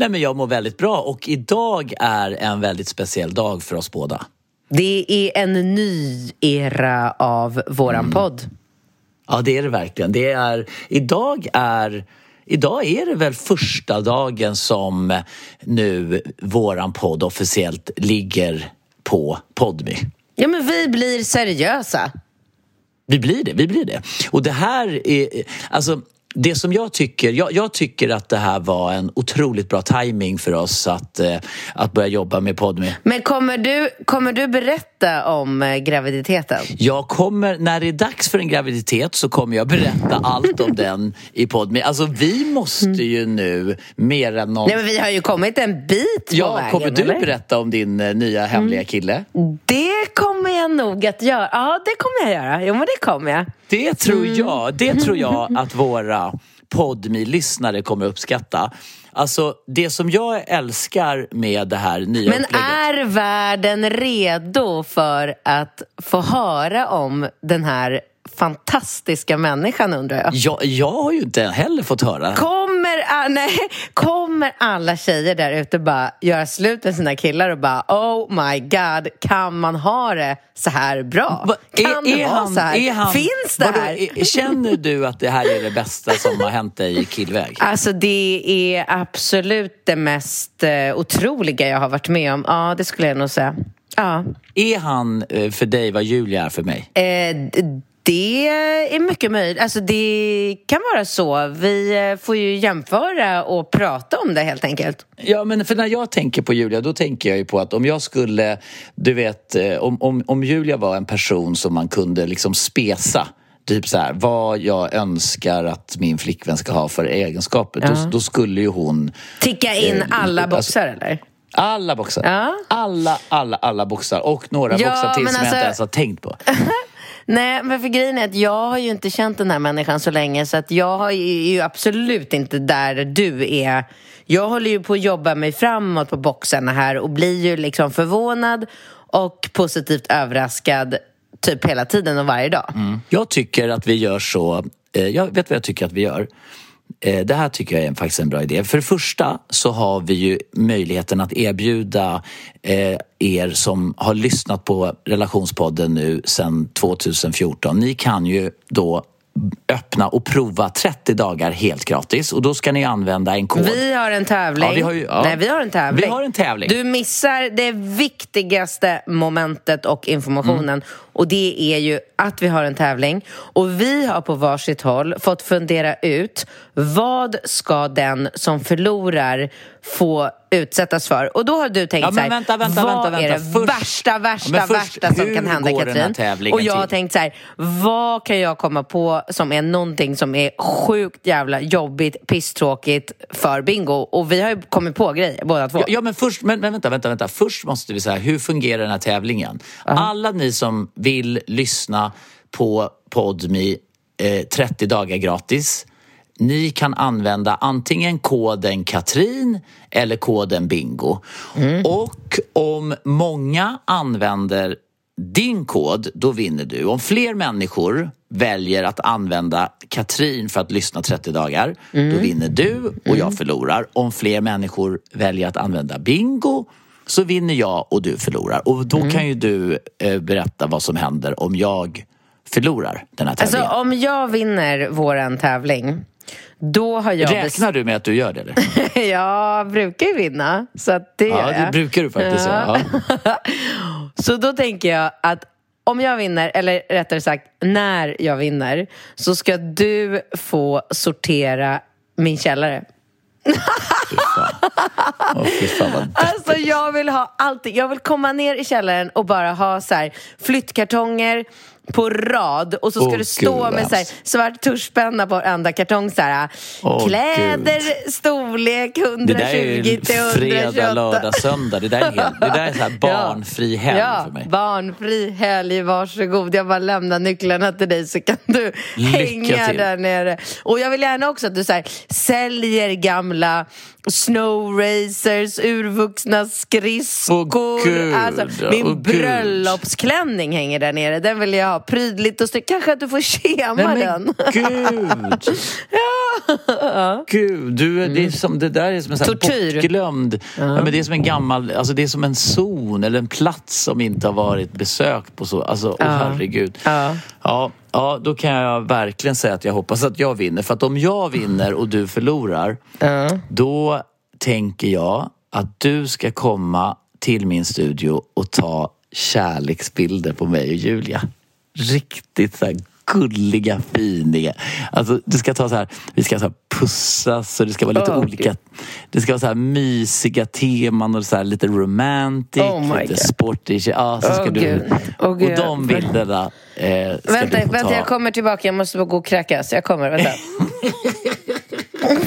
Nej, men jag mår väldigt bra och idag är en väldigt speciell dag för oss båda. Det är en ny era av våran mm. podd. Ja, det är det verkligen. Det är, idag, är, idag är det väl första dagen som nu våran podd officiellt ligger på Podmy. Ja, men vi blir seriösa. Vi blir det, vi blir det. Och det här är, alltså det som jag tycker, jag, jag, tycker att det här var en otroligt bra timing för oss att, eh, att börja jobba med Podme. Men kommer du, kommer du berätta om eh, graviditeten? Jag kommer, när det är dags för en graviditet så kommer jag berätta allt om den i Podme. Alltså vi måste ju nu mer än någon... Nej men vi har ju kommit en bit på ja, vägen. Kommer du eller? berätta om din eh, nya hemliga kille? Det kommer jag nog att göra. Ja, det kommer jag göra. Jo men det kommer jag. Det tror mm. jag, det tror jag att våra podmi lyssnare kommer uppskatta. Alltså det som jag älskar med det här nya Men upplägget. är världen redo för att få höra om den här fantastiska människan undrar jag? jag? Jag har ju inte heller fått höra. Kommer, nej, kommer alla tjejer där ute bara göra slut med sina killar och bara oh my god, kan man ha det så här bra? Va, kan är, det är vara han, så här? Han, Finns det vadå, här? Är, känner du att det här är det bästa som har hänt dig i killväg? Alltså det är absolut det mest uh, otroliga jag har varit med om. Ja, det skulle jag nog säga. Ja. Är han uh, för dig vad Julia är för mig? Eh, det är mycket möjligt. Alltså det kan vara så. Vi eh, får ju jämföra och prata om det helt enkelt. Ja, men för när jag tänker på Julia, då tänker jag ju på att om jag skulle, du vet, eh, om, om, om Julia var en person som man kunde liksom spesa Typ så här, vad jag önskar att min flickvän ska ha för egenskaper. Ja. Då, då, skulle ju hon... Ticka in eh, alla alltså- boxar alltså, eller? Alla boxar. Ja. Alla, alla, alla boxar. Och några ja, boxar till som alltså... jag inte ens har tänkt på. Nej, men för grejen är att jag har ju inte känt den här människan så länge så att jag är ju absolut inte där du är. Jag håller ju på att jobba mig framåt på boxarna här och blir ju liksom förvånad och positivt överraskad typ hela tiden och varje dag. Mm. Jag tycker att vi gör så, eh, jag vet vad jag tycker att vi gör. Eh, det här tycker jag är faktiskt en bra idé. För det första så har vi ju möjligheten att erbjuda eh, er som har lyssnat på relationspodden nu sedan 2014. Ni kan ju då öppna och prova 30 dagar helt gratis och då ska ni använda en kod. Vi har en tävling. Ja, vi har ju, ja. Nej, vi har en tävling. Vi har en tävling. Du missar det viktigaste momentet och informationen mm. Och det är ju att vi har en tävling och vi har på varsitt håll fått fundera ut vad ska den som förlorar få utsättas för? Och då har du tänkt ja, så här, vänta, vänta, vad vänta, är det först, värsta, värsta, ja, först, värsta som kan hända Katrin? Och jag har tänkt så här, vad kan jag komma på som är någonting som är sjukt jävla jobbigt, pisstråkigt för Bingo? Och vi har ju kommit på grejer båda två. Ja, ja men först, men, men, vänta, vänta, vänta. Först måste vi säga, hur fungerar den här tävlingen? Uh -huh. Alla ni som vill lyssna på Podmi eh, 30 dagar gratis ni kan använda antingen koden Katrin eller koden Bingo. Mm. Och om många använder din kod, då vinner du. Om fler människor väljer att använda Katrin för att lyssna 30 dagar, mm. då vinner du och jag mm. förlorar. Om fler människor väljer att använda Bingo så vinner jag och du förlorar. Och då mm. kan ju du eh, berätta vad som händer om jag förlorar den här tävlingen. Alltså om jag vinner våran tävling då har jag Räknar du med att du gör det? Eller? jag brukar ju vinna, så att det Ja, det brukar du faktiskt ja. ja. så då tänker jag att om jag vinner, eller rättare sagt när jag vinner så ska du få sortera min källare. Fy fan. Oh, fy fan alltså jag vill ha allting. Jag vill komma ner i källaren och bara ha så här, flyttkartonger, på rad och så ska oh, det stå Gud, med så här, svart tuschpenna på varenda kartong så här, oh, Kläder, Gud. storlek 120 till 128. Det där är fredag, lördag, söndag. Det där är, helt, det där är så här barnfri helg ja, för mig. barnfri helg, varsågod. Jag bara lämnar nycklarna till dig så kan du Lycka hänga till. där nere. Och jag vill gärna också att du så här, säljer gamla snowracers, urvuxna skridskor. Oh, alltså, min oh, bröllopsklänning hänger där nere. Den vill jag ha prydligt och snyggt. Kanske att du får kema Nej, men den. gud! Gud, du, det, är som, det där är som en sån här Tortyr. bortglömd... Ja. men det är som en gammal... Alltså det är som en zon eller en plats som inte har varit besökt på så... Alltså, åh herregud. Ja. Ja, ja, då kan jag verkligen säga att jag hoppas att jag vinner. För att om jag vinner och du förlorar, då tänker jag att du ska komma till min studio och ta kärleksbilder på mig och Julia. Riktigt så här gulliga, finiga. Alltså, du ska ta så här, vi ska så här pussas och det ska vara lite Åh, olika... Gud. Det ska vara så här mysiga teman och så här lite romantic, Oh lite God. sportig. Ja, så ska Åh, du, Gud. Gud. och de bilderna eh, ska Vänta, du få vänta ta. jag kommer tillbaka. Jag måste bara gå och kräkas. Jag kommer, vänta.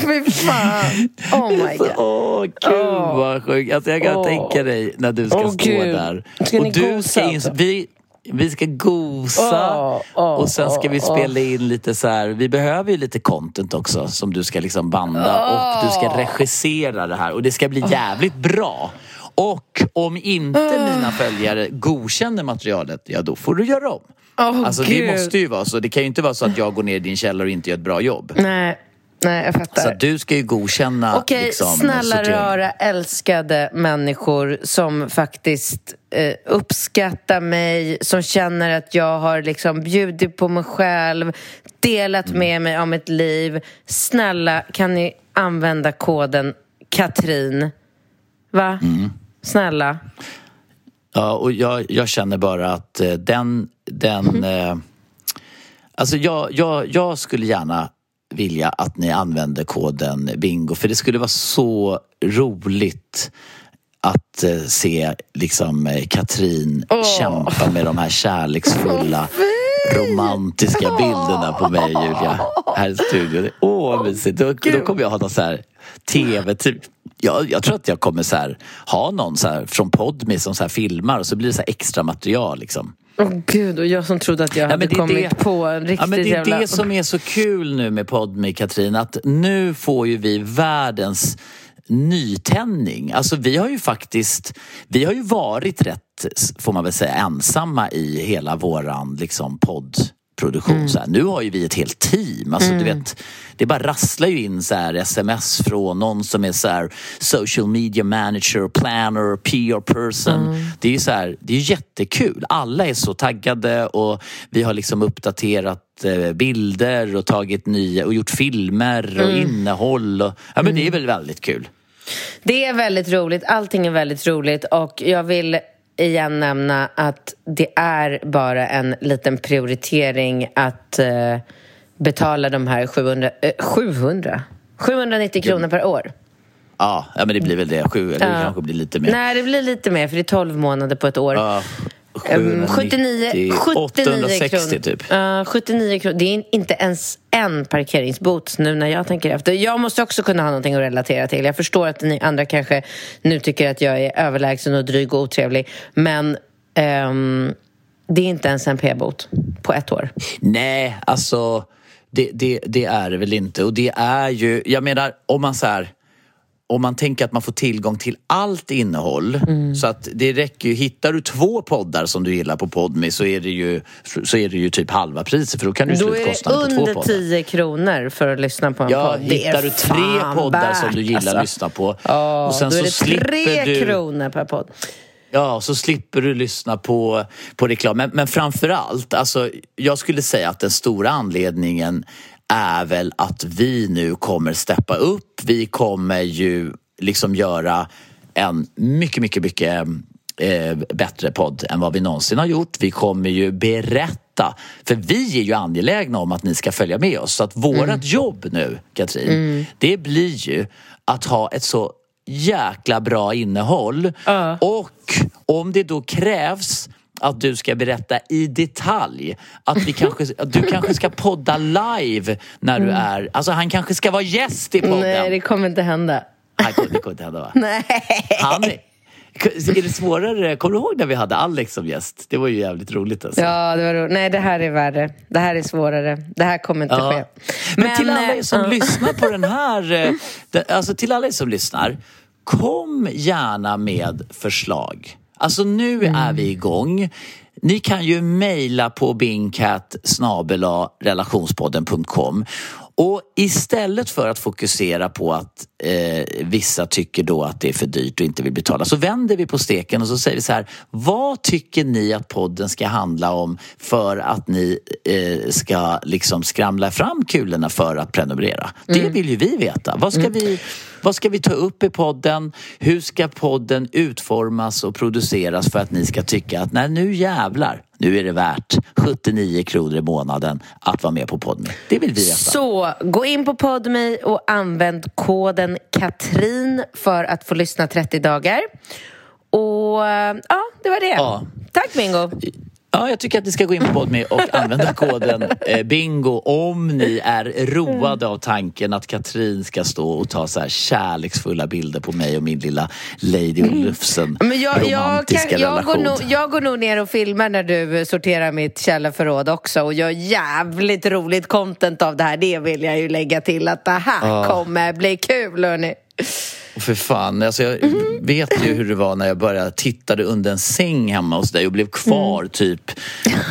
Fy fan. Oh my god. Åh, gud Åh. vad sjukt. Alltså, jag kan tänka dig när du ska stå Gud. där. Ska och ni du gosa ska in, alltså? vi, vi ska gosa Åh, åh, och sen ska vi åh, spela in lite så här. Vi behöver ju lite content också som du ska liksom banda och du ska regissera det här och det ska bli jävligt bra. Och om inte mina följare godkänner materialet, ja då får du göra om. Åh, alltså Gud. det måste ju vara så. Det kan ju inte vara så att jag går ner i din källare och inte gör ett bra jobb. Nej, nej jag fattar. Så du ska ju godkänna Okej, liksom, snälla rara älskade människor som faktiskt eh, uppskattar mig, som känner att jag har liksom bjudit på mig själv, delat Mm. med mig av mitt liv. Snälla, kan ni använda koden Katrin? Va? Mm. Snälla. Ja, och jag, jag känner bara att eh, den... den Mhm. eh, alltså jag, jag, jag skulle gärna vilja att ni använder koden bingo för det skulle vara så roligt att eh, se liksom eh, Katrin kämpa med de här kärleksfulla romantiska bilderna på mig och Julia här i studion. Åh, vad mysigt. Då, då kommer jag ha någon så här tv typ. Jag, jag tror att jag kommer så här, ha någon så här från Podme som så här filmar och så blir det så här extra material liksom. Åh gud, och jag som trodde att jag hade är kommit det- på en riktigt Ja, men det är jävla... det som är så kul nu med Podme, Katrin, att nu får ju vi världens nytändning. Alltså vi har ju faktiskt, vi har ju varit rätt, får man väl säga, ensamma i hela våran liksom poddproduktion. Så här. Nu har ju vi ett helt team. Alltså, du vet, det bara rasslar ju in så här sms från någon som är så här social media manager, planner, PR person. Det är ju så här, det är jättekul. Alla är så taggade och vi har liksom uppdaterat eh, bilder och tagit nya och gjort filmer och innehåll. Och, ja men det är väl väldigt kul. Det är väldigt roligt. Allting är väldigt roligt. Och jag vill igen nämna att det är bara en liten prioritering att eh, betala de här 700... Eh, 700? 790 kronor per år. Ja, ja men det blir väl det. Sju, eller det Ja. kanske blir lite mer. Nej, det blir lite mer för det är 12 månader på ett år. Ja, 790, 79, 79 860 kronor. typ. Ja, 79 kronor. Det är inte ens en parkeringsbot nu när jag tänker efter. Jag måste också kunna ha någonting att relatera till. Jag förstår att ni andra kanske nu tycker att jag är överlägsen och dryg och otrevlig. Men ehm, det är inte ens en p-bot på ett år. Nej, alltså det, det, det är det väl inte. Och det är ju, jag menar om man så här om man tänker att man får tillgång till allt innehåll Mm. så att det räcker ju, hittar du två poddar som du gillar på Podme så är det ju, så är det ju typ halva priset för då kan du Då är det slutkostnaden på två under poddar. 10 kronor för att lyssna på en Ja, podd. Det hittar är du tre poddar som värt, du gillar alltså. att lyssna på Ja, och sen då är så det slipper tre du... kronor per podd. Ja, så slipper du lyssna på, på reklam. Men, men framför allt, alltså, jag skulle säga att den stora anledningen är väl att vi nu kommer steppa upp. Vi kommer ju liksom göra en mycket, mycket, mycket eh, bättre podd än vad vi någonsin har gjort. Vi kommer ju berätta, för vi är ju angelägna om att ni ska följa med oss. Så att vårat jobb nu, Katrin, det blir ju att ha ett så jäkla bra innehåll. Och om det då krävs att du ska berätta i detalj att, vi kanske, att du kanske ska podda live när du är... Alltså han kanske ska vara gäst i podden. Nej, det kommer inte hända. Nej, det kommer inte hända va? Nej. Han är, det svårare? Kommer du ihåg när vi hade Alex som gäst? Det var ju jävligt roligt alltså. Ja, det var roligt. Nej, det här är värre. Det här är svårare. Det här kommer inte Ja. ske. Men, till alla er eh, som ja. lyssnar på den här, eh, alltså till alla er som lyssnar, kom gärna med förslag. Alltså nu Mm. är vi igång. ni kan ju mejla på bingcat relationspodden.com och istället för att fokusera på att eh, vissa tycker då att det är för dyrt och inte vill betala så vänder vi på steken och så säger vi så här Vad tycker ni att podden ska handla om för att ni eh, ska liksom skramla fram kulorna för att prenumerera? Mm. Det vill ju vi veta. Vad ska, mm. vi, vad ska vi ta upp i podden? Hur ska podden utformas och produceras för att ni ska tycka att nej nu jävlar nu är det värt 79 kronor i månaden att vara med på Podme. Det vill vi veta. Så gå in på Podme och använd koden Katrin för att få lyssna 30 dagar. Och ja, det var det. Ja. Tack Bingo. Ja, jag tycker att ni ska gå in på Podme och använda koden eh, BINGO om ni är roade av tanken att Katrin ska stå och ta så här kärleksfulla bilder på mig och min lilla Lady Olufsen Men jag, romantiska jag, kan, jag relation. Går nog, jag går nog ner och filmar när du sorterar mitt källarförråd också och gör jävligt roligt content av det här. Det vill jag ju lägga till att det här ja. kommer bli kul, hörni. För fan, alltså jag mm. vet ju hur det var när jag började tittade under en säng hemma hos dig och blev kvar mm. typ.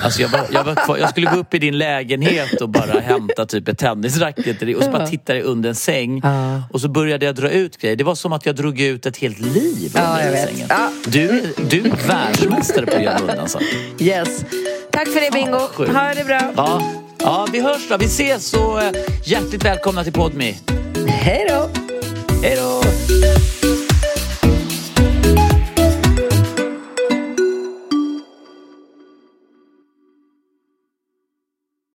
Alltså jag, var, jag, var kvar, jag skulle gå upp i din lägenhet och bara hämta typ ett tennisracket och så bara tittade jag under en säng. Ja. Och så började jag dra ut grejer. Det var som att jag drog ut ett helt liv under ja, sängen. Ja. Du, du är världsmästare på att göra undansatt. Yes. Tack för det Bingo. ha det bra. Ja. ja, vi hörs då. Vi ses så hjärtligt välkomna till Podmi. Hej då. Hej då.